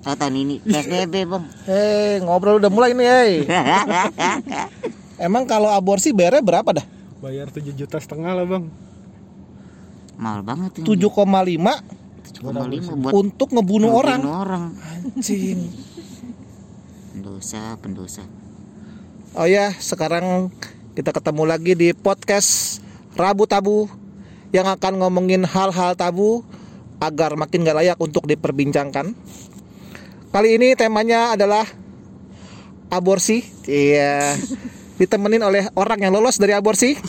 Oh, tahun ini PSBB bang. Hei, ngobrol udah mulai nih, hei. Emang kalau aborsi bayarnya berapa dah? Bayar 7 juta setengah lah bang. Mahal banget ini. 7,5 7,5 buat untuk ngebunuh orang. ngebunuh orang. Anjing. Pendosa, pendosa. Oh ya, sekarang kita ketemu lagi di podcast Rabu Tabu yang akan ngomongin hal-hal tabu agar makin gak layak untuk diperbincangkan. Kali ini temanya adalah aborsi. Iya. Ditemenin oleh orang yang lolos dari aborsi.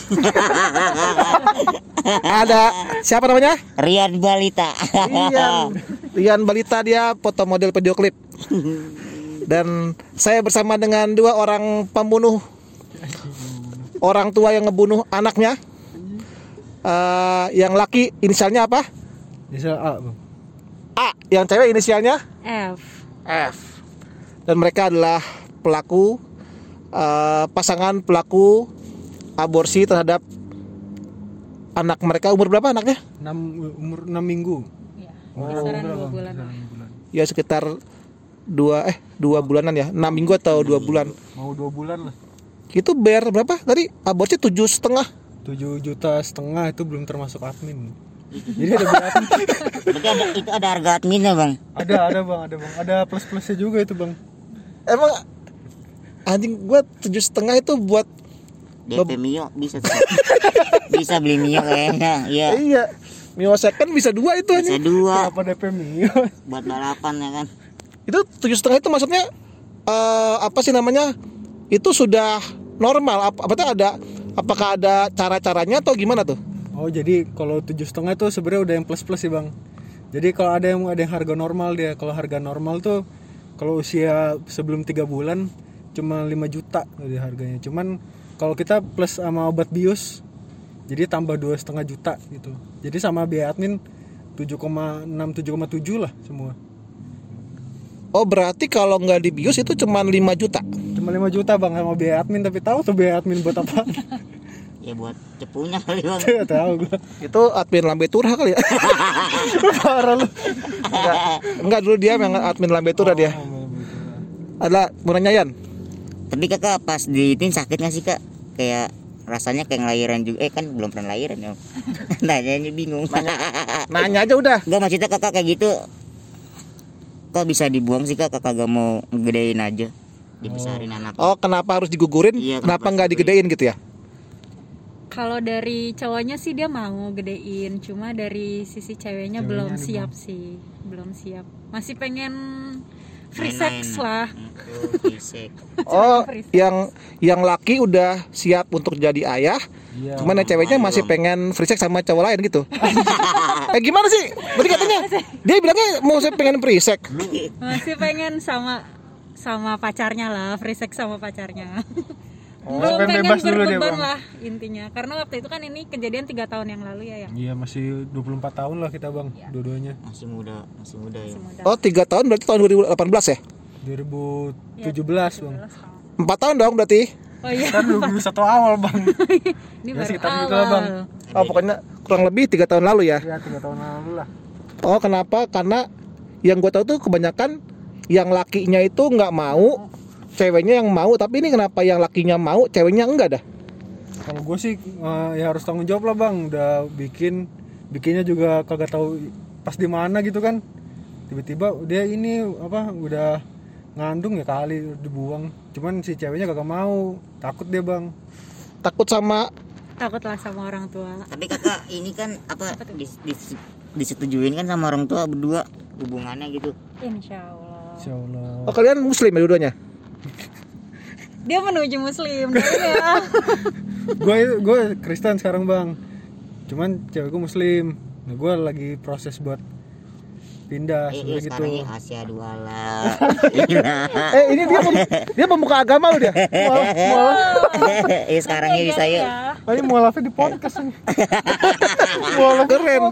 Ada siapa namanya? Rian Balita. Rian. Rian Balita dia foto model video klip. Dan saya bersama dengan dua orang pembunuh orang tua yang ngebunuh anaknya. Eh, yang laki inisialnya apa? Bisa A bang. A. Yang cewek inisialnya F. F. Dan mereka adalah pelaku eh, pasangan pelaku aborsi terhadap anak mereka umur berapa anaknya? 6, umur 6 minggu. Ya. Kisaran dua bulan. lah. Ya sekitar dua eh dua bulanan ya enam minggu atau dua bulan Mau 2 bulan lah. itu bayar berapa tadi aborsi tujuh setengah 7 juta setengah itu belum termasuk admin. Jadi ada? Berarti ada itu ada harga adminnya bang. ada ada bang, ada bang. Ada plus plusnya juga itu bang. emang anjing gua tujuh setengah itu buat DP Mio bisa bisa beli Mio kayaknya. Iya. iya Mio second bisa dua itu Bisa anjing dua Apa DP Mio? buat balapan ya kan. itu tujuh setengah itu maksudnya eh, apa sih namanya itu sudah normal apa apa ada apakah ada cara caranya atau gimana tuh Oh jadi kalau tujuh setengah itu sebenarnya udah yang plus plus sih bang. Jadi kalau ada yang ada yang harga normal dia, kalau harga normal tuh kalau usia sebelum tiga bulan cuma 5 juta dari harganya. Cuman kalau kita plus sama obat bius, jadi tambah dua setengah juta gitu. Jadi sama biaya admin 7,6 7,7 lah semua. oh berarti kalau nggak dibius itu cuma 5 juta Cuma 5 juta bang sama biaya admin tapi tahu tuh biaya admin buat apa? Ya buat cepunya kali bang. Tidak tahu gua. itu admin lambe turha kali ya Parah lu. enggak enggak dulu dia yang admin lambe turha dia adalah mau nanya Yan Tapi kakak pas diitin sakit nggak sih kak? Kayak rasanya kayak ngelahiran juga. Eh kan belum pernah lahiran ya. Nanya bingung. nanya aja udah Enggak maksudnya kakak kayak gitu. Kok bisa dibuang sih kak? Kakak gak mau ngegedein aja. Dibesarin anak. oh kenapa harus digugurin Iya, kenapa kenapa nggak digedein gitu ya Kalau dari cowoknya sih dia mau gedein, cuma dari sisi ceweknya belum siap sih, belum siap. Masih pengen free sex lah. Oh, free sex. oh yang yang laki udah siap untuk jadi ayah Iya. cuman yang ceweknya masih pengen free sex sama cowok lain gitu eh gimana sih tadi katanya dia bilangnya mau saya pengen free sex Masih pengen sama sama pacarnya lah, free sex sama pacarnya. Oh, belum pengen bebas dulu dia, Bang. lah intinya. Karena waktu itu kan ini kejadian tiga tahun yang lalu ya yang Iya masih 24 tahun lah kita bang, dua-duanya. Masih muda, masih muda ya. muda. oh tiga tahun berarti tahun 2018 ya 2017 bang. empat tahun dong berarti Oh iya, Kan 2001 awal bang. ini Ya, baru sekitar gitu lah, Bang. awal. oh pokoknya kurang lebih tiga tahun lalu ya Iya tiga tahun lalu lah. oh kenapa karena yang gue tahu tuh kebanyakan yang lakinya itu nggak mau ceweknya yang mau tapi ini kenapa yang lakinya mau ceweknya enggak dah Kalau gue sih eh, ya harus tanggung jawab lah bang. Udah bikin, bikinnya juga kagak tahu pas di mana gitu kan. Tiba-tiba dia ini apa udah ngandung ya kali dibuang. Cuman si ceweknya kagak mau, takut dia bang. takut sama Takutlah sama orang tua. Tapi kakak ini kan apa dis, dis- disetujuin kan sama orang tua berdua hubungannya gitu. Insya Allah. Insya Allah. oh kalian muslim ya dua-duanya Dia menuju muslim gue gue Kristen sekarang bang. Cuman cewek gue Muslim. Nah gue lagi proses buat pindah Eh, sebenarnya gitu. ya Asia dua lah. Eh ini dia pem- dia pemuka agama lu dia Mualaf, mualaf. Eh sekarang ya bisa yuk. Ini mualafnya di podcast ini. keren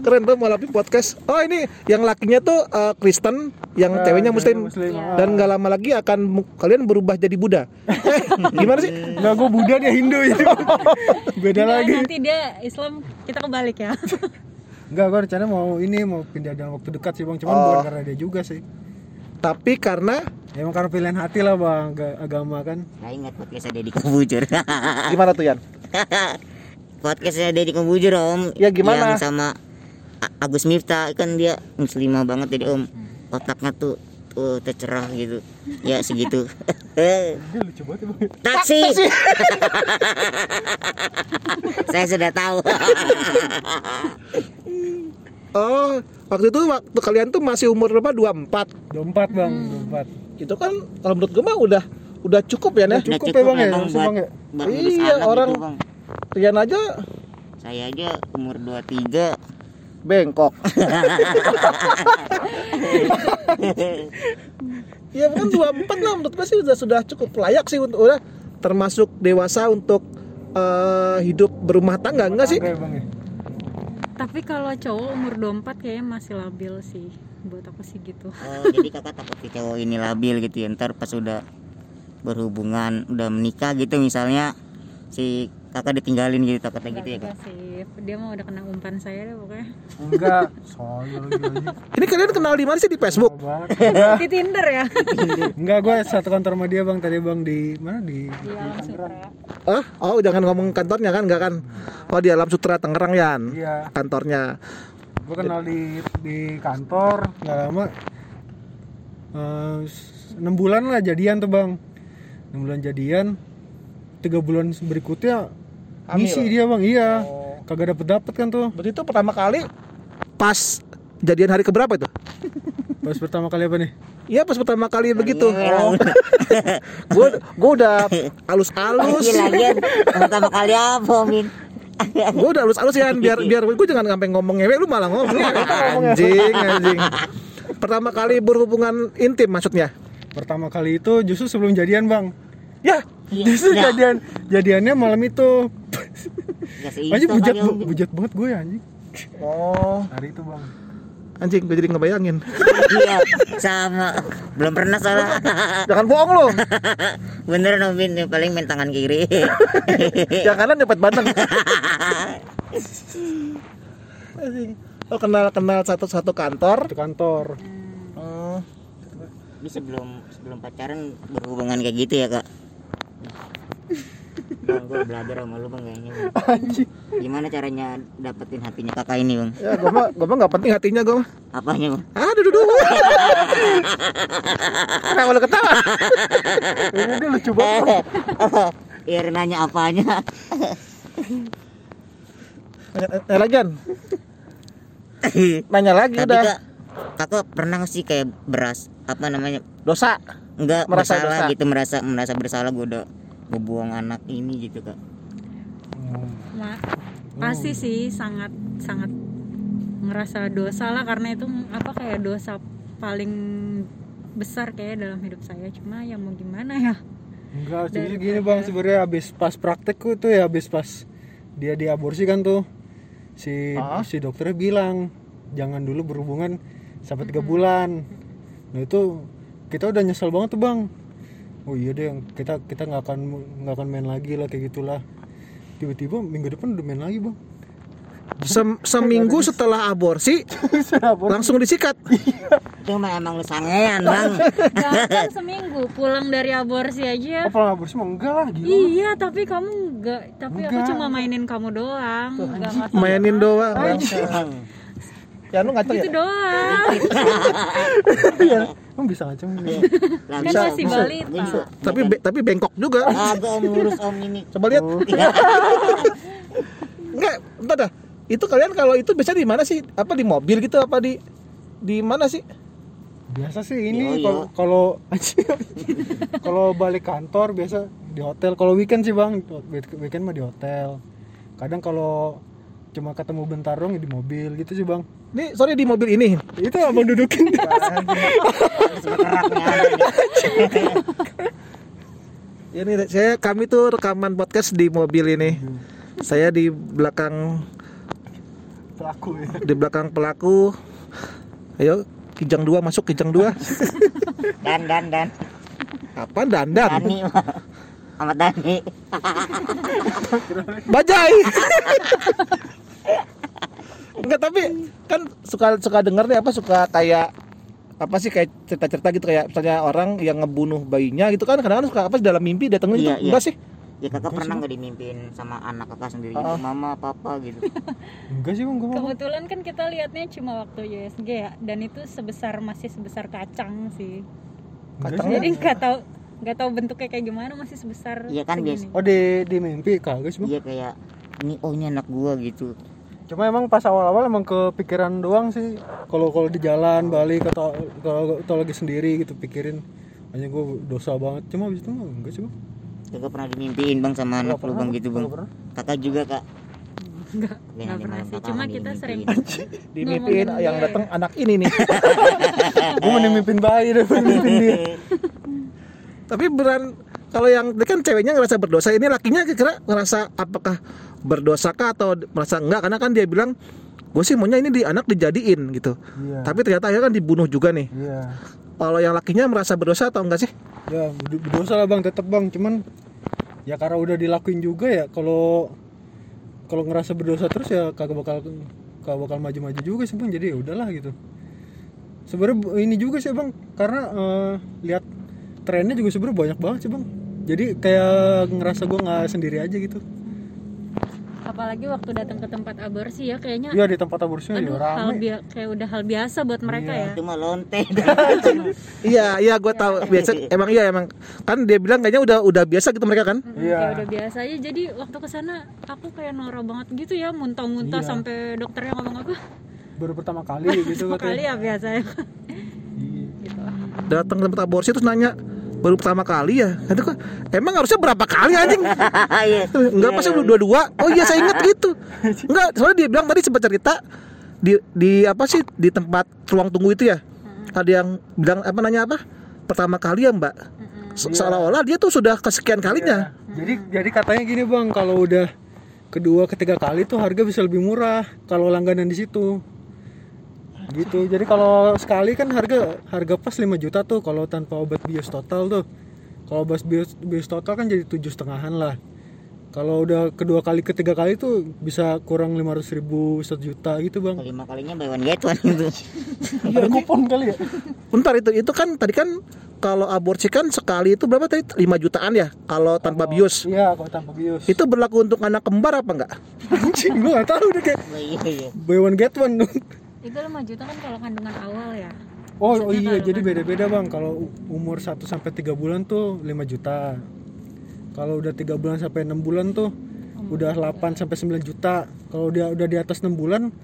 keren tuh mau lapis podcast oh ini yang lakinya tuh eh, Kristen yang ceweknya muslim, Muslim. dan nggak lama lagi akan kalian berubah jadi Buddha eh, gimana sih Enggak gue Buddha dia Hindu itu. Beda Enggak, lagi. Nanti dia Islam kita kebalik ya. Enggak, gue rencana mau ini mau pindah dalam waktu dekat sih bang. Cuman Oh. bukan karena dia juga sih. Tapi karena Ya, emang karena pilihan hati lah bang, Aga- agama kan. Saya ingat podcastnya Deddy Kobujur. gimana tuh Yan? podcastnya Deddy Kobujur om. Ya, gimana? Yang sama Agus Miftah kan dia muslimah banget jadi om. Otaknya tuh tuh tercerah gitu. Ya segitu. Lucu banget ya. Taksi. Saya sudah tahu. Oh, waktu itu waktu kalian tuh masih umur berapa? 24. 24 bang, Hmm. 24. Itu kan kalau menurut gue mah udah udah cukup ya, Nek. cukup. Udah ya, Bang, ya? Bang, buat, Bang, ya? buat Iya, orang- gitu, Bang. Rian aja Saya aja umur 23 bengkok. Iya kan 24 lah menurut gue sih udah sudah cukup layak sih untuk udah termasuk dewasa untuk eh, hidup berumah tangga enggak sih? Ya. Tapi kalau cowok umur 24 kayaknya masih labil sih. Buat aku sih gitu. Oh, jadi kakak takut si cowok ini labil gitu ya ntar pas udah berhubungan udah menikah gitu misalnya si kakak ditinggalin gitu takutnya gitu ya kak Enggak sih. Dia mau udah kena umpan saya deh pokoknya. Enggak, soalnya lagi. Ini kalian kenal di mana sih di Facebook? Di Tinder ya. Enggak, gue satu kantor sama dia bang. Tadi bang di mana di Di Alam Sutra. Ah, oh jangan ngomong kantornya kan enggak kan? Oh di Alam Sutra Tangerang Yan. Iya. Kantornya. gue kenal di di kantor nggak lama enam bulan lah jadian tuh bang enam bulan jadian tiga bulan berikutnya Hamil? ngisi dia bang iya Oh. kagak dapet dapet kan tuh Berarti itu pertama kali pas jadian hari keberapa itu? pas pertama kali apa nih Iya pas pertama kali begitu. Iya, Gue gue udah. Lagi lagi pertama kali apa Min? gue udah halus-halus ya biar biar gue jangan sampai ngomong ngewe lu malah ngomong anjing anjing. Pertama kali berhubungan intim maksudnya. pertama kali itu justru sebelum jadian bang Ya, justru Ya. jadian jadiannya malam itu Gak seiso anjing bujat bujat banget gue ya anjing. Oh. Hari itu bang. Anjing gue jadi ngebayangin. Iya sama. Belum pernah salah. Jangan bohong lu. beneran Om Min paling main tangan kiri. Yang kanan dapat bandeng. Anjing. Oh kenal kenal satu satu kantor. di kantor. Oh, Ini sebelum sebelum pacaran berhubungan kayak gitu ya kak Bang, gue belajar sama lu bang kayaknya bang. Gimana caranya dapetin hatinya kakak ini bang? ya gue mah gue mah nggak penting hatinya gue mah. Apanya bang? Aduh, duh, duh. Kenapa lu ketawa? ini dia lucu banget Iya nanya apanya? Nanya, lagi kan? Nanya lagi Tapi udah. kak, kakak pernah sih kayak beras apa namanya? Dosa. Enggak Merasa bersalah dosa. gitu merasa merasa bersalah gue udah ngebuang anak ini gitu kak. Ma- pasti sih sangat sangat ngerasa dosa lah karena itu apa kayak dosa paling besar kayak dalam hidup saya cuma ya mau gimana ya Enggak, jadi gini bang sebenarnya habis pas praktekku tuh ya habis pas dia diaborsi kan tuh si Ah. si dokternya bilang jangan dulu berhubungan sampai tiga bulan. Nah itu kita udah nyesel banget tuh bang. Oh iya deh, kita kita nggak akan nggak akan main lagi lah kayak gitulah. Tiba-tiba minggu depan udah main lagi bang. Sem- seminggu setelah aborsi langsung disikat. Itu mah emang lu sangean bang. Bahkan seminggu pulang dari aborsi aja Apa aborsi mah enggak lah gila. Iya, tapi kamu enggak, tapi aku Enggak. cuma mainin kamu doang, enggak. Mainin doang. Ya lu ngaco ya. Itu doang. Emang bisa nih. Lah, Kan bisa, masih bisa. balita. Bisa. Tapi be- tapi bengkok juga. Agak om ngurus om ini. Coba lihat. Enggak, entar dah. Itu kalian kalau itu biasa di mana sih? Apa di mobil gitu apa di di mana sih? Biasa sih ini yo. kalau kalau kalau balik kantor biasa di hotel. Kalau weekend sih bang, weekend mah di hotel. Kadang kalau cuma ketemu bentar dong di mobil gitu sih bang. Nih, sorry di mobil ini. Itu abang dudukin. Ya nih, saya kami tuh rekaman podcast di mobil ini. Saya di belakang Pelaku ya. di belakang pelaku. Ayo, kijang dua masuk kijang dua. Dan dan dan. Apa dandan? Dani mah. Amat Dani. Bajai. Enggak tapi kan suka suka dengar nih apa suka kayak apa sih kayak cerita-cerita gitu kayak misalnya orang yang ngebunuh bayinya gitu kan kadang-kadang suka apa sih dalam mimpi datangnya gitu Iya, iya. enggak sih ya kakak pernah nggak dimimpiin sama anak kakak sendiri Oh. gitu mama papa gitu enggak sih mau kebetulan kan kita lihatnya cuma waktu USG ya dan itu sebesar masih sebesar kacang sih Kacangnya? jadi nggak tahu nggak tahu bentuknya kayak gimana masih sebesar Iya kan, segini. oh di di mimpi kagak sih bang iya kayak ini oh ini anak gua gitu. Cuma emang pas awal-awal emang kepikiran doang sih. Kalau kalau di jalan balik atau kalau atau lagi sendiri gitu pikirin. Hanya gue dosa banget. Cuma abis itu mah enggak sih bang kakak pernah dimimpiin bang sama anak lu bang gitu bang? Kakak juga kak. Nggak Yang nggak di pernah sih. cuma kita sering dimimpiin. dimimpiin yang datang anak ini nih. Gue mau mimpin bayi deh mimpin dia tapi beran kalau yang kan ceweknya ngerasa berdosa. Ini lakinya kira ngerasa apakah berdosa kah atau merasa enggak? Karena kan dia bilang gue sih maunya ini di anak dijadiin gitu. Iya. Tapi ternyata akhirnya kan dibunuh juga nih. Iya. Kalau yang lakinya merasa berdosa atau enggak sih? Ya ber- berdosa lah bang. Tetap bang. Cuman ya karena udah dilakuin juga ya kalau kalau ngerasa berdosa terus ya kagak bakal kagak bakal maju-maju juga sih bang. Jadi ya udahlah gitu. Sebenarnya ini juga sih bang. Karena eh, lihat trennya juga sebenarnya banyak banget sih bang. Jadi kayak ngerasa gua nggak sendiri aja gitu. Apalagi waktu datang ke tempat aborsi ya kayaknya iya di tempat aborsinya ya aduh hal rame. bia- kayak udah hal biasa buat mereka ya. itu mah lonte. Iya iya gue tahu. Biasa emang iya emang. Kan dia bilang kayaknya udah udah biasa gitu mereka kan? Iya. kayak udah biasa aja. Jadi waktu ke sana aku kayak norak banget gitu ya muntah-muntah Iya. sampai dokternya ngomong apa? Baru pertama kali gitu kali ya biasa ya. Iya. gitu datang ke tempat aborsi terus nanya baru pertama kali ya nanti kok emang harusnya berapa kali anjing Iya. Enggak pasti belum dua-dua. Oh iya saya ingat gitu. Enggak, soalnya dia bilang tadi sempat cerita di di apa sih di tempat ruang tunggu itu ya. Ada yang bilang apa nanya apa? Pertama kali ya, Mbak. Se- Seolah-olah dia tuh sudah kesekian kalinya. Jadi jadi katanya gini bang, kalau udah kedua ketiga kali tuh harga bisa lebih murah kalau langganan di situ. Gitu. Jadi kalau sekali kan harga harga pas 5 juta tuh kalau tanpa obat bios total tuh. Kalau obat bios, bios total kan jadi tujuh setengahan lah. Kalau udah kedua kali ketiga kali tuh bisa kurang 500 ribu satu juta gitu bang. kelima kalinya buy one get one gitu Ada kupon kali ya? Bentar itu itu kan tadi kan kalau aborsi kan sekali itu berapa tadi 5 jutaan ya kalau tanpa bius. Iya kalau tanpa bios. Itu berlaku untuk anak kembar apa enggak? Anjing gua gak tahu deh kayak Oh, buy one get one. Itu 5 juta kan kalau kandungan awal ya Oh, oh iya, jadi beda-beda bang. Kalau umur 1 sampai 3 bulan tuh 5 juta. Kalau udah 3 bulan sampai 6 bulan tuh udah 8 sampai 9 juta. Kalau dia udah di atas 6 bulan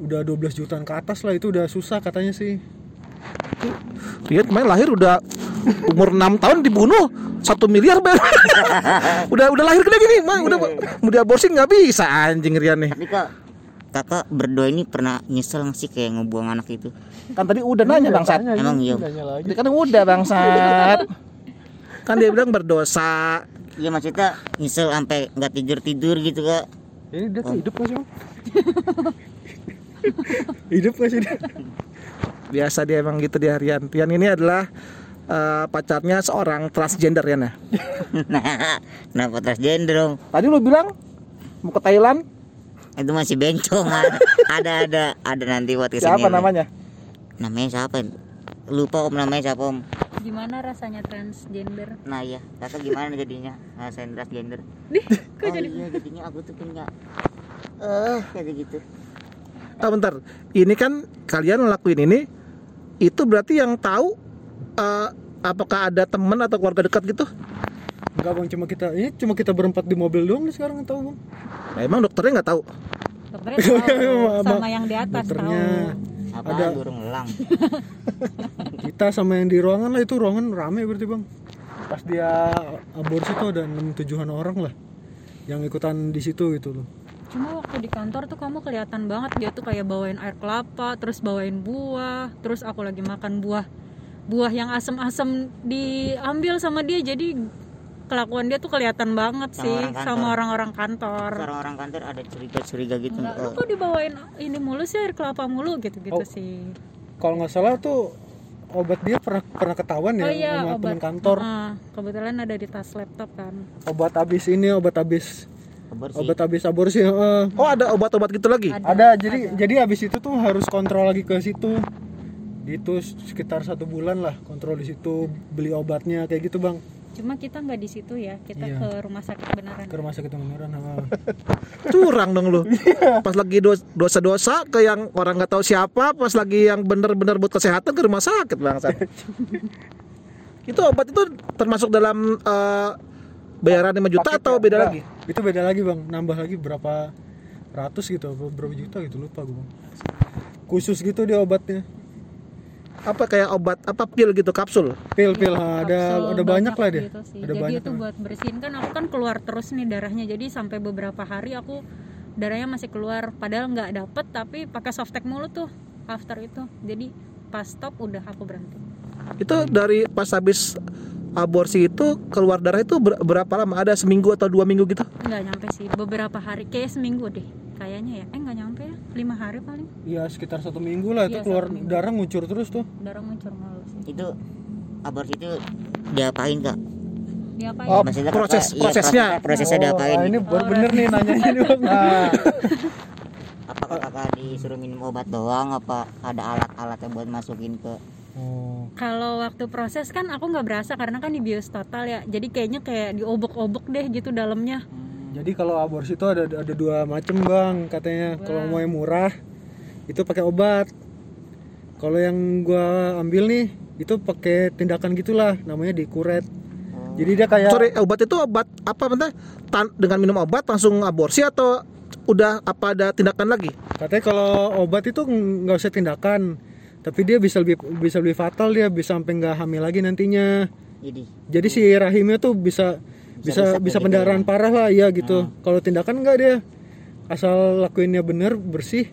udah 12 jutaan ke atas lah itu udah susah katanya sih. Rian kemarin lahir udah umur 6 tahun dibunuh satu miliar bayar. udah udah lahir gede gini, mah udah mau diaborsi nggak bisa anjing Rian nih. tapi kakak berdoa ini pernah nyesel nggak sih kayak ngebuang anak itu Kan tadi udah nanya bangsat. Emang iya. Nanya lagi. Tadi kan udah bangsat. Kan dia bilang berdosa. iya maksudnya nyesel sampai nggak tidur tidur gitu kak Ini dia tuh hidup gak sih bang? hidup gak sih dia? Biasa dia emang gitu dia Rian. Rian ini adalah eh, pacarnya seorang transgender ya. nah kenapa transgender dong Tadi lu bilang mau ke Thailand, itu masih bencong ada ada ada nanti buat ke sini siapa namanya? namanya siapa? Lupa om. Namanya siapa om? Gimana rasanya transgender? Nah ya kakak gimana jadinya? Ngerasain transgender. Dih, oh kok jadi iya jadinya aku tuh punya eh kayak gitu. Ah bentar, ini kan kalian ngelakuin ini, itu berarti yang tahu eh, apakah ada teman atau keluarga dekat gitu? Enggak bang, cuma kita ini cuma kita berempat di mobil doang nih sekarang tahu bang. Nah, emang dokternya nggak tahu. dokternya tahu Sama- yang di atas dokternya. tahu apa Ada. burung elang Kita sama yang di ruangan lah itu ruangan rame berarti bang. Pas dia aborsi tuh ada enam tujuhan orang lah yang ikutan di situ gitu loh. cuma waktu di kantor tuh kamu kelihatan banget dia tuh kayak bawain air kelapa terus bawain buah terus aku lagi makan buah buah yang asem-asem diambil sama dia jadi kelakuan dia tuh kelihatan banget Sama sih orang kantor. sama orang-orang kantor orang-orang kantor ada curiga-curiga gitu Enggak, lu oh, kok dibawain ini mulu sih air kelapa mulu gitu-gitu Oh. sih Kalau nggak salah tuh obat dia pernah pernah ketahuan ya oh iya sama obat teman kantor. Ah, kebetulan ada di tas laptop kan Obat habis ini, obat habis aborsi obat habis aborsi heeh. Oh ada obat-obat gitu lagi? ada jadi jadi habis itu tuh harus kontrol lagi ke situ itu sekitar satu bulan lah kontrol di situ beli obatnya kayak gitu bang cuma kita nggak di situ ya kita Iya. ke rumah sakit beneran ke rumah sakit beneran. Curang dong lu. Pas lagi dos- dosa-dosa ke yang orang nggak tahu siapa, pas lagi yang bener-bener buat kesehatan ke rumah sakit bangsat. itu obat itu termasuk dalam eh, bayaran 5 juta atau beda Enggak, lagi? itu beda lagi bang nambah lagi berapa ratus gitu apa berapa juta gitu lupa gue bang khusus gitu dia obatnya Apa kayak obat apa pil gitu kapsul? pil pil ha, ada Kapsul ada banyak lah dia gitu sih. ada jadi banyak itu lah. buat bersihin kan aku kan keluar terus nih darahnya jadi sampai beberapa hari aku darahnya masih keluar padahal nggak dapet tapi pakai softtek mulu tuh after itu jadi pas stop udah aku berhenti Itu dari pas habis aborsi itu keluar darah itu ber- berapa lama? Ada seminggu atau dua minggu gitu? nggak nyampe sih beberapa hari kayak seminggu deh kayaknya ya. Eh nggak nyampe ya? Lima hari paling. Iya sekitar satu minggu lah itu Iya, keluar darah ngucur terus tuh. Darah muncul mulu sih. Itu aborsi itu diapain kak? Diapain? Oh, Maksudnya proses kakak- iya, prosesnya. prosesnya, prosesnya Oh, diapain ah, ini gitu? baru bener nih nanyanya nih bang. Nah, apakah kakak disuruh minum obat doang? Apa ada alat-alat yang buat masukin ke oh. kalau waktu proses kan aku nggak berasa karena kan di bios total ya. Jadi kayaknya kayak diobok-obok deh gitu dalamnya jadi kalau aborsi itu ada ada dua macam bang katanya kalau mau yang murah itu pakai obat kalau yang gua ambil nih itu pakai tindakan gitulah namanya dikuret jadi dia kayak sorry obat itu obat apa bentar? Tan- dengan minum obat langsung aborsi atau udah apa ada tindakan lagi? Katanya kalau obat itu nggak usah tindakan, tapi dia bisa lebih bisa lebih fatal dia bisa sampai nggak hamil lagi nantinya. jadi Jadi si rahimnya tuh bisa bisa bisa pendarahan ya? parah lah ya gitu. Kalau tindakan nggak dia asal lakuinnya bener bersih,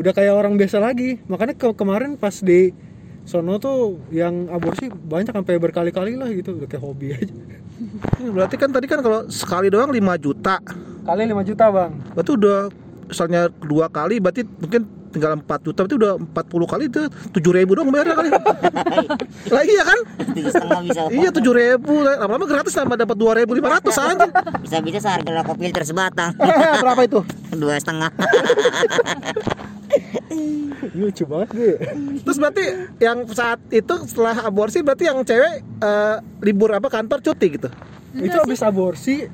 udah kayak orang biasa lagi. Makanya ke kemarin pas di sono tuh yang aborsi banyak sampai berkali-kali lah gitu, udah kayak hobi aja. Ini Berarti kan tadi kan kalau sekali doang 5 juta. Kali 5 juta bang. Berarti udah misalnya dua kali berarti mungkin tinggal 4 juta berarti udah 40 kali itu 7 ribu dong bayarnya kali. lah iya kan? bisa Iya 7 ribu lama-lama gratis tambah dapat 2 ribu 500 aja. bisa bisa seharga rokok filter sebatang Berapa itu? dua setengah Lucu banget gue. Terus berarti yang saat itu setelah aborsi berarti yang cewek eh, libur apa kantor cuti gitu. itu habis aborsi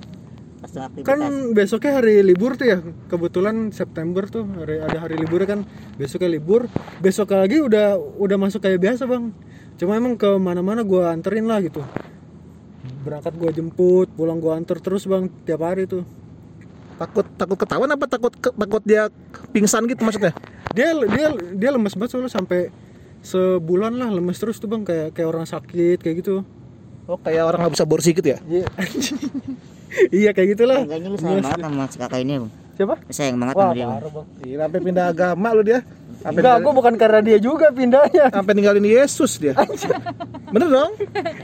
aktivitas. Kan besoknya hari libur tuh ya. Kebetulan September tuh hari, ada hari libur kan. Besoknya libur. Besok lagi udah udah masuk kayak biasa bang. Cuma emang ke mana-mana gua anterin lah gitu. Berangkat gua jemput pulang gua anter terus bang tiap hari tuh. Takut takut ketahuan apa? Takut takut dia pingsan gitu maksudnya? dia dia dia lemes banget soalnya sampai sebulan lah lemes terus tuh bang. Kayak kayak orang sakit kayak gitu. Oh kayak orang nggak bisa aborsi gitu ya? iya iya kayak gitulah Kayaknya lu sayang banget sama si kakak ini bang siapa Lu sayang banget wah sama dia bang Iya, sampai pindah agama lu dia. Sampai enggak gua bukan karena dia juga pindahnya sampai ninggalin Yesus dia. Bener dong?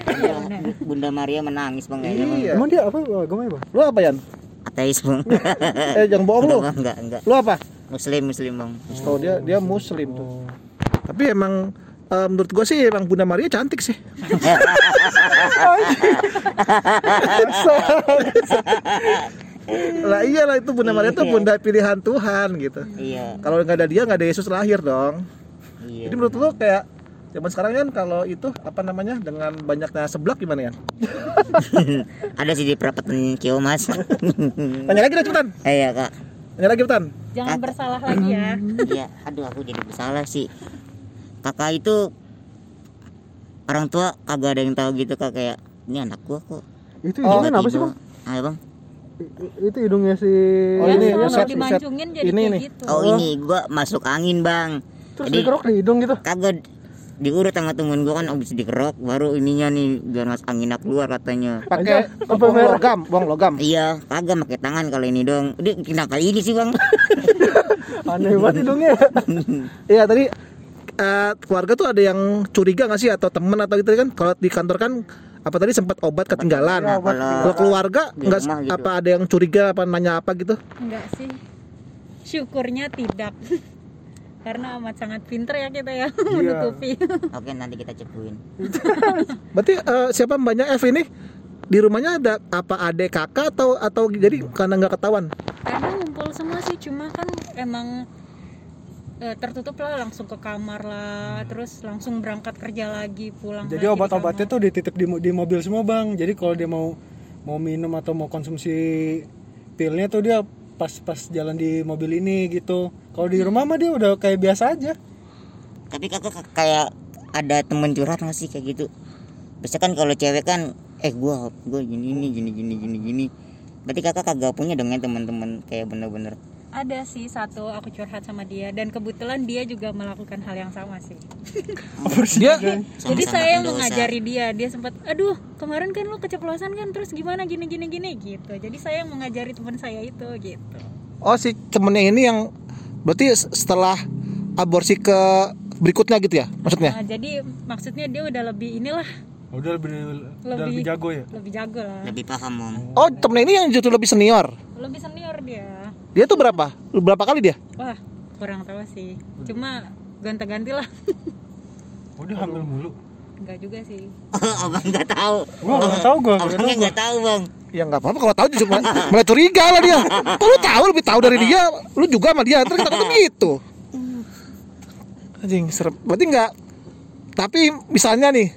Iya, Bunda Maria menangis bang Iya. emang dia apa agamanya bang Lu apa Yan? ateis bang Eh jangan bohong lu. enggak enggak enggak Lu apa? muslim muslim bang Oh dia dia muslim tuh. Tapi emang eh, menurut gua sih emang Bunda Maria cantik sih. lah iyalah itu Bunda Maria tuh Iya. bunda pilihan Tuhan gitu. iya Kalau nggak ada dia nggak ada Yesus lahir dong. iya Jadi menurut lu kayak zaman sekarang kan kalau itu apa namanya dengan banyaknya seblak gimana ya? ada sih di perapatan Kiomas Tanya lagi dah cepetan. eh ya kak Tanya lagi cepetan. jangan bersalah lagi ya Iya, aduh aku jadi bersalah sih. Kakak itu orang tua kagak ada yang tahu gitu kak kayak ini anak gua kok. itu Oh, hidungnya apa sih bang Ayo bang. itu hidungnya si Oh, ya, ini soalnya set- set- jadi ini kayak nih. gitu Oh ini gua masuk angin bang. terus Jadi dikerok di hidung gitu kagak diurut sama temen gua kan habis dikerok baru ininya nih biar mas anginnya keluar katanya. Pakai bong logam, bong logam. Iya, kagak pakai tangan kalau ini dong. Dia kenapa ini sih bang? aneh banget hidungnya Iya tadi eh, keluarga tuh ada yang curiga nggak sih atau temen atau gitu kan? Kalau di kantor kan apa tadi sempat obat ketinggalan. Nah, kalau Kalau keluarga nggak gitu. apa ada yang curiga apa nanya apa gitu? enggak sih syukurnya tidak karena amat sangat pinter ya kita ya menutupi Oke nanti kita cepuin. Berarti eh, siapa mbaknya F ini di rumahnya ada apa adek kakak atau atau jadi karena nggak ketahuan karena ngumpul semua sih cuma kan emang eh, tertutup lah langsung ke kamar lah terus langsung berangkat kerja lagi pulang Jadi di obat-obatnya tuh dititip di, di mobil semua bang. Jadi kalau dia mau mau minum atau mau konsumsi pilnya tuh dia pas pas jalan di mobil ini gitu. Kalau di rumah mah dia udah kayak biasa aja. tapi kakak kayak ada temen curhat nggak sih kayak gitu biasa kan kalau cewek kan eh gua gua gini ini gini gini gini gini berarti kakak kagak punya dong ya teman-teman kayak bener-bener ada sih satu aku curhat sama dia. Dan kebetulan dia juga melakukan hal yang sama sih. Dia jadi Sama-sama saya yang mengajari dia. Dia sempat aduh kemarin kan lu keceplosan kan? Terus gimana? Gini gini gini gitu. Jadi saya yang mengajari teman saya itu gitu. Oh si temennya ini yang berarti setelah aborsi ke berikutnya gitu ya maksudnya? Nah, jadi maksudnya dia udah lebih inilah. Oh, Udah lebih udah Lebih- lebih jago ya. lebih jago lah. Lebih paham om. Oh temennya ini yang justru lebih senior? Lebih senior dia dia tuh berapa? Berapa kali dia? Wah kurang tahu sih. Cuma gonta-ganti lah Oh dia hamil mulu. enggak juga sih. Abang nggak tahu. Gua nggak tahu gua. nggak abangnya tahu gua. nggak tahu bang. Ya nggak apa-apa kalau tahu justru mulai, mulai curiga lah dia. Kok lu tahu? Lebih tahu dari dia. Lu juga sama dia. Terus kita ketemu gitu. Anjing serem. Berarti nggak. Tapi misalnya nih.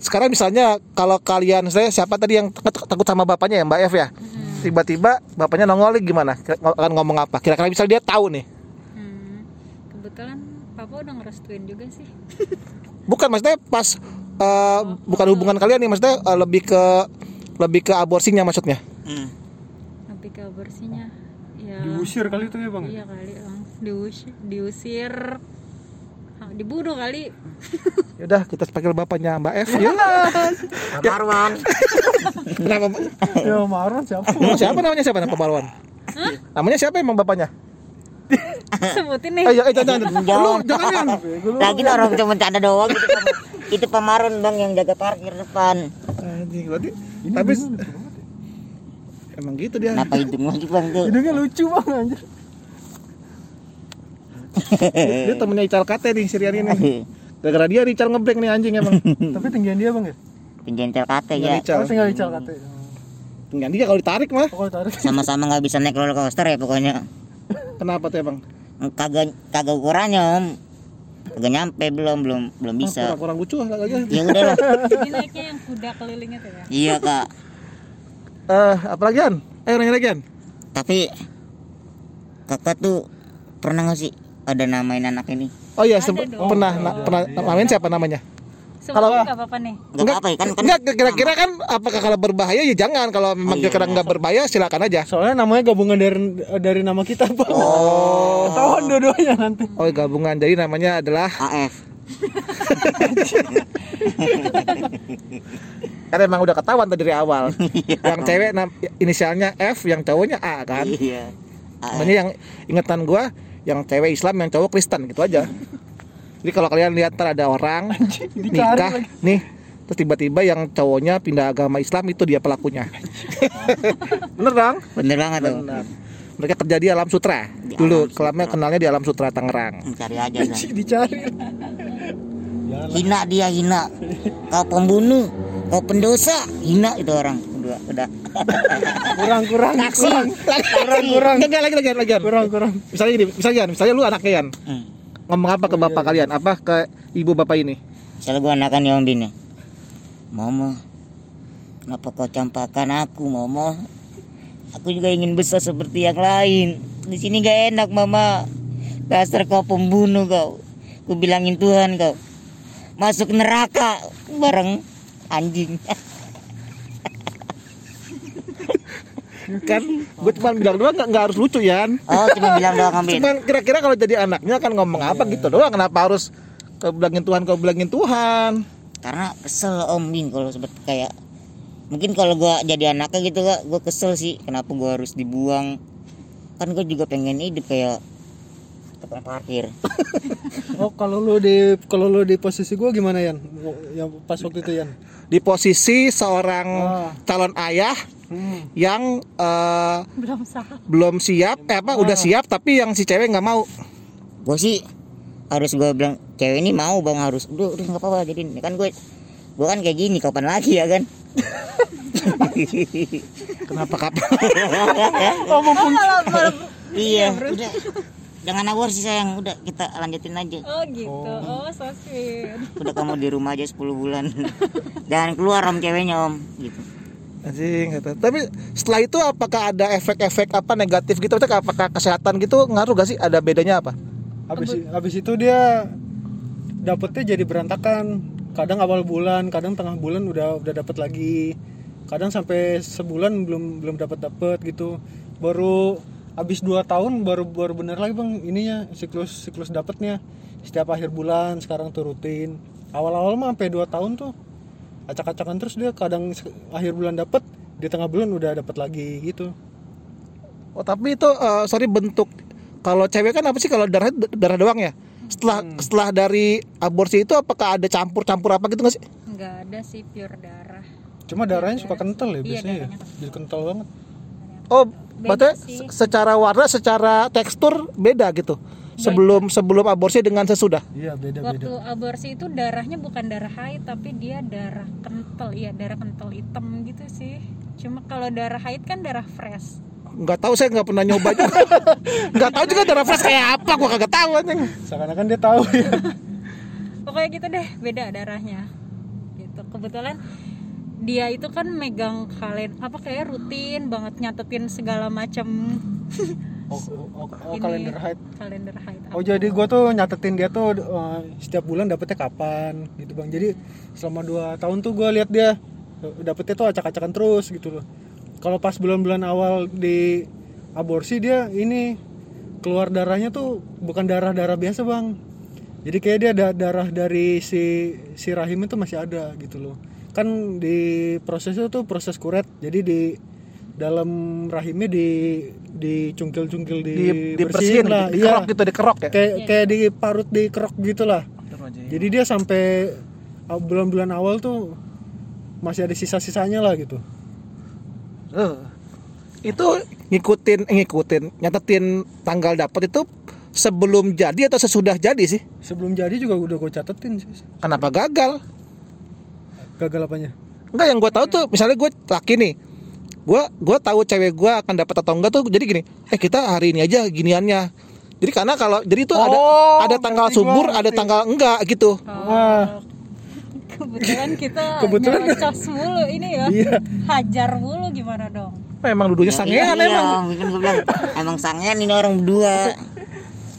Sekarang misalnya kalau kalian saya siapa tadi yang takut sama bapaknya ya Mbak F ya tiba-tiba bapaknya nongol lagi gimana? Akan ngomong apa? Kira-kira misalnya dia tahu nih. Hmm, kebetulan papa udah ngerestuin juga sih. Bukan maksudnya pas eh, bukan hubungan kalian nih maksudnya eh, lebih ke lebih ke aborsinya maksudnya? Hmm. lebih ke aborsinya ya. Diusir kali itu ya bang. iya kali lang diusir diusir dibunuh kali Yaudah kita panggil bapaknya Mbak F ya. Marwan Kenapa? Ya Marwan siapa? Emang siapa namanya siapa Pak Marwan? Namanya siapa emang bapaknya? sebutin nih Eh, ya, eh, jangan, jangan. Lu Jangan. lagi orang cuma bercanda doang itu pem- itu pemarun bang yang jaga parkir depan Anjing, berarti tapi emang gitu dia. kenapa hidung lagi bang tuh Hidungnya lucu bang anjir. Dia temennya Ical Kate nih Sirian ini. Gara-gara dia Ical ngebrek nih anjing emang. Tapi tinggian dia bang ya? tinggian kate Tinggal ya Ical. Oh tinggal dical katanya. Tinggal dia kalau ditarik mah. Oh sama-sama nggak bisa naik roller coaster ya pokoknya Kenapa tuh emang? kagak kagak ukurannya om kagak nyampe belum belum belum Ah, bisa Kurang-kurang lucu lah lagi. ya udah lah jadi naiknya yang kuda keliling itu ya iya kak Eh, apa lagi An? Ayo nanya lagi An. tapi kakak tuh pernah nggak sih ada namain anak ini Oh iya, sempat pernah na- pernah namain siapa namanya? Kalau nggak apa-apa nih. nggak apa ya kan kan Enggak, kira-kira kan apakah kalau berbahaya ya jangan. Kalau memang Iya. kira-kira nggak berbahaya silakan aja. Soalnya namanya gabungan dari dari nama kita bang. Oh. Ketahuan dua-duanya nanti. Oh, gabungan. Jadi namanya adalah AF kan emang udah ketahuan tadi dari awal. yang cewek nam- inisialnya F, yang cowoknya A kan. iya AF Makanya yang ingatan gua yang cewek Islam, yang cowok Kristen gitu aja. Jadi kalau kalian lihat ntar ada orang nikah nih terus tiba-tiba yang cowoknya pindah agama Islam itu dia pelakunya. Bener dong? bener banget tuh Benar. Mereka kerja di Alam Sutra. Di Dulu Alam kelamnya Sutra. kenalnya di Alam Sutra Tangerang. cari aja. Dicari. hina dia hina kau pembunuh kau pendosa hina itu orang udah udah Kurang kurang. Taksi. Kurang. Kurang kurang. Enggak lagi lagi lagi. Kurang kurang. Misalnya gini, misalnya Yan, misalnya lu anaknya Yan. hmm. Ngomong apa ke bapak kalian? Apa ke ibu bapak ini? Misalnya gue anakan ya Om Bin ya Mama Kenapa kau campakan aku Mama Aku juga ingin besar seperti yang lain di sini gak enak Mama Dasar kau pembunuh kau Ku bilangin Tuhan kau Masuk neraka Bareng anjing Kan gue cuma bilang doang nggak nggak harus lucu Yan. Oh cuma bilang doang Om Bin Cuman kira-kira kalau jadi anaknya kan ngomong apa gitu doang. Kenapa harus kau bilangin Tuhan kau bilangin Tuhan? Karena kesel Om Bin kalau seperti kayak Mungkin kalau gua jadi anaknya gitu kak Gue kesel sih Kenapa gua harus dibuang Kan gue juga pengen hidup kayak Tukang parkir Oh kalau lu di kalau lu di posisi gua gimana Yan? Yang pas waktu itu Yan. Di posisi seorang Ah. calon ayah Hmm. yang eh, Belum sah. belum siap, eh apa udah siap tapi yang si cewek nggak mau. gue sih harus gue bilang cewek ini mau bang harus udah udah nggak apa-apa jadi kan gue gue kan kayak gini kapan lagi ya kan Kenapa kapan? oh malah iya udah jangan aborsi sayang. Udah kita lanjutin aja. Oh gitu. Oh, so sweet udah kamu di rumah aja 10 bulan. Jangan keluar om ceweknya om. Gitu. Anjing gitu. Tapi setelah itu apakah ada efek-efek apa negatif gitu? Maksudnya apakah kesehatan gitu ngaruh gak sih? Ada bedanya apa? habis habis itu dia dapetnya jadi berantakan. Kadang awal bulan kadang tengah bulan udah udah dapat lagi. Kadang sampai sebulan belum belum dapat dapat gitu. Baru habis dua tahun baru baru bener lagi bang ininya siklus siklus dapatnya setiap akhir bulan sekarang tuh rutin. Awal-awal mah sampai dua tahun tuh acak-acakan terus dia. Kadang akhir bulan dapat di tengah bulan udah dapat lagi gitu. Oh tapi itu eh, sorry bentuk kalau cewek kan apa sih? Kalau darah darah doang ya? Setelah setelah dari aborsi itu apakah ada campur-campur apa gitu nggak sih? nggak ada sih pure darah. Cuma darahnya suka kental ya Iya, biasanya ya? darahnya jadi kental banget. Oh, Beda berarti sih. se- secara warna, secara tekstur beda gitu. Sebelum sebelum aborsi dengan sesudah. iya beda waktu beda aborsi itu darahnya bukan darah haid tapi dia darah kental iya darah kental hitam gitu sih cuma kalau darah haid kan darah fresh Nggak tahu saya nggak pernah nyoba juga. nggak tahu juga darah fresh kayak apa, gua kagak tahu anjing. seakan-akan dia tahu ya pokoknya gitu deh beda darahnya gitu kebetulan dia itu kan megang kalian apa kayak rutin banget nyatetin segala macam oh, oh, oh, oh, kalender haid kalender haid Oh jadi gue tuh nyatetin dia tuh uh, setiap bulan dapetnya kapan gitu bang. Jadi selama 2 tahun tuh gue lihat dia uh, dapetnya tuh acak-acakan terus gitu loh. Kalau pas bulan-bulan awal di aborsi dia ini keluar darahnya tuh bukan darah-darah biasa bang. Jadi kayak dia ada darah dari si si rahim itu masih ada gitu loh. Kan di proses itu tuh proses kuret. Jadi di dalam rahimnya di dicungkil-cungkil di, Di dibersihin, lah. di, Iya dikerok gitu, dikerok ya. kayak kayak diparut di kerok gitu lah jadi dia sampai uh, bulan-bulan awal tuh masih ada sisa-sisanya lah gitu Eh, itu ngikutin eh, ngikutin nyatetin tanggal dapat itu sebelum jadi atau sesudah jadi sih? sebelum jadi juga udah gue catetin sih Kenapa gagal? Gagal apanya Enggak yang gue tahu tuh misalnya gue laki nih gue gue tahu cewek gue akan dapat atau enggak tuh jadi gini eh kita hari ini aja giniannya. Jadi karena kalau jadi itu ada Oh, ada tanggal ngerti subur gua, ada tanggal enggak gitu. Wah. kebetulan kita Kebetulan. nyerocos mulu ini ya. Iya. Hajar mulu gimana dong? Memang dudunya sangean iya, emang. bilang emang sangean ini orang berdua.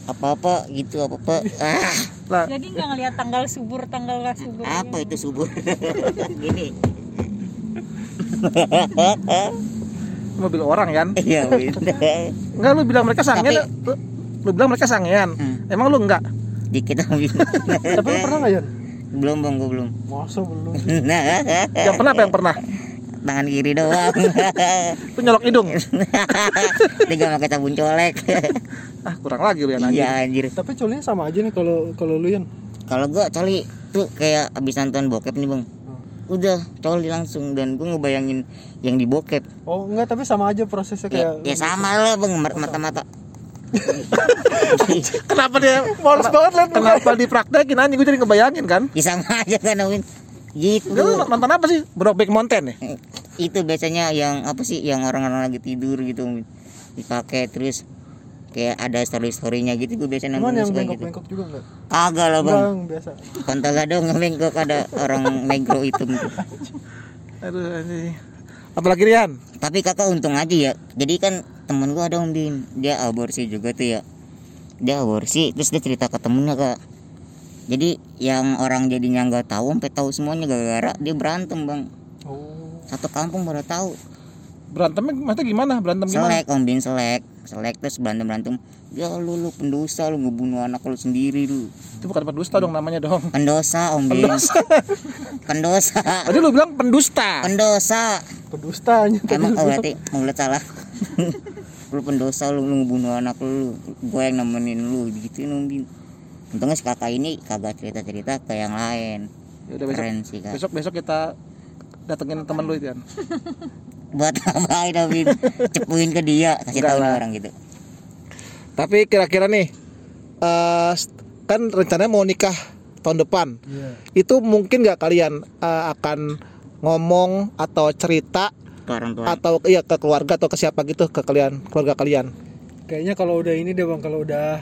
Apa-apa gitu apa-apa. Ah lah jadi nggak ngeliat tanggal subur tanggal nggak subur. Apa itu subur? Gini. Mobil orang kan iya enggak lu bilang mereka sangean Tapi- lu, lu bilang mereka sangean Hmm. emang lu enggak dikit om tapi lu pernah nggak ya belum bang gue belum. Masa belum? Yang pernah apa yang pernah? Tangan kiri doang. Lu nyolok hidung. Tiga pakai sabun colek ah kurang lagi lu yang nanya iya anjir. Tapi colinya sama aja nih kalau kalau lu yan. Kalau gua coli tuh kayak abis nonton bokep nih bang. Udah coli langsung dan gua ngebayangin yang di bokep. Oh enggak tapi sama aja prosesnya ya, kayak ya sama lah bang mata-mata. Kenapa dia males banget liat kenapa dipraktekin anjing? Gue jadi ngebayangin kan? Ya sama aja kan Win. Gitu. Lu nonton apa sih? Brokeback Mountain ya? Itu biasanya yang apa sih yang orang-orang lagi tidur gitu dipakai terus kayak ada story storynya gitu gue biasa nonton yang suka gitu. bengkok-bengkok juga enggak kagak lah bang. Bang, biasa. Kontol dong bengkok ada orang negro itu. Aduh anjing. Apalagi Rian? Tapi kakak untung aja ya. Jadi kan temen gua ada om Bin dia aborsi juga tuh ya. Dia aborsi terus dia cerita ke temennya kak. Jadi yang orang jadinya nggak tahu sampai tahu semuanya gara-gara dia berantem bang. Oh. Satu kampung baru tahu. Berantemnya maksudnya gimana? Berantem gimana? Selek om Bin selek selek terus berantem berantem. Ya lu lu pendosa lu ngebunuh anak lu sendiri lu. Itu bukan pendusta dong namanya dong. Pendosa om Bin pendosa. Tadi lu bilang pendusta. Pendosa. Pedustanya emang oh berarti mulut salah. Lu pendosa lu, lu ngebunuh anak lu. Gue yang nemenin lu gitu numbin untungnya si kakak ini kagak cerita cerita ke yang lain. Ya udah besok keren sih kak. besok besok kita datengin teman lu itu kan? Buat ngapain Nobin cepuin ke dia kasih tahu orang gitu. Tapi kira-kira nih eh, kan rencananya mau nikah tahun depan. Iya. Itu mungkin nggak kalian eh, akan ngomong atau cerita ke orang tua? atau iya ke keluarga atau ke siapa gitu ke kalian keluarga kalian? Kayaknya kalau udah ini deh bang. Kalau udah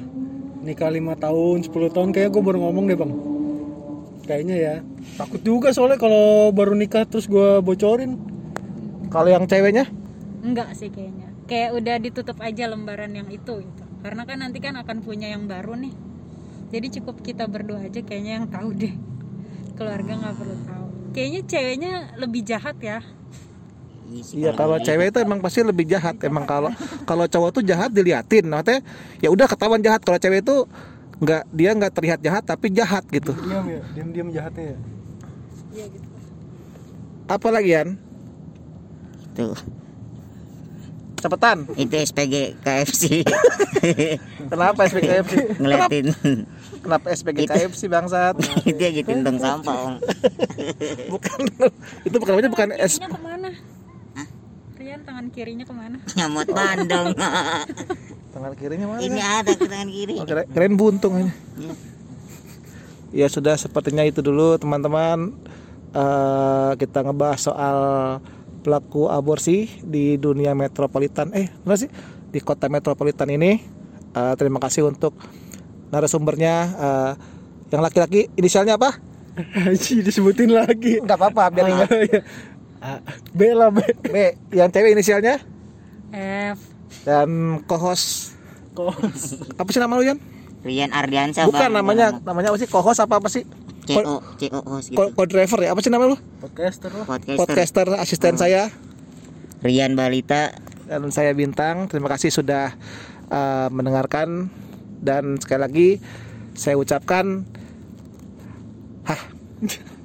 nikah lima tahun 10 tahun kayak gue baru ngomong deh bang kayaknya ya. Takut juga soalnya kalau baru nikah terus gue bocorin. Kalau yang ceweknya? Enggak sih kayaknya. Kayak udah ditutup aja lembaran yang itu gitu. Karena kan nanti kan akan punya yang baru nih. Jadi cukup kita berdua aja kayaknya yang tahu deh. Keluarga nggak perlu tahu. Kayaknya ceweknya lebih jahat ya. Iya Iya kalau cewek itu emang pasti lebih jahat. Emang kalau kalau cowok tuh jahat diliatin. Maksudnya ya udah ketahuan jahat. Kalau cewek itu nggak dia nggak terlihat jahat tapi jahat gitu. diam ya diam diam jahatnya ya iya gitu Apa lagi Yan? itu Cepetan. itu SPG KFC Kenapa SPKFC? ngeliatin Kenapa SPKFC bangsat? itu aja tentang sampah Om. Bukan itu bukan namanya bukan S ke mana Rian tangan kirinya ke mana nyamot bandeng tangan kirinya mana? ini ada ke tangan kiri Oh, kira- kirain buntung aja. Ya sudah sepertinya itu dulu teman-teman. Eh, kita ngebahas soal pelaku aborsi di dunia metropolitan. Eh, benar sih di kota metropolitan ini. Eh, terima kasih untuk narasumbernya eh, yang laki-laki inisialnya apa? Haji disebutin lagi Enggak apa-apa, biar ingat. Iya. Ah, B lah B B, yang cewek inisialnya F dan kohos kos apa sih nama lu Yan? Rian Ardiansyah Bukan Bang. namanya namanya apa sih? Kohos apa apa sih? CO CO host gitu Co- Co-driver ya? Apa sih nama lu? podcaster lah podcaster Podcaster asisten saya Rian Balita dan saya Bintang. Terima kasih sudah uh, mendengarkan dan sekali lagi saya ucapkan hah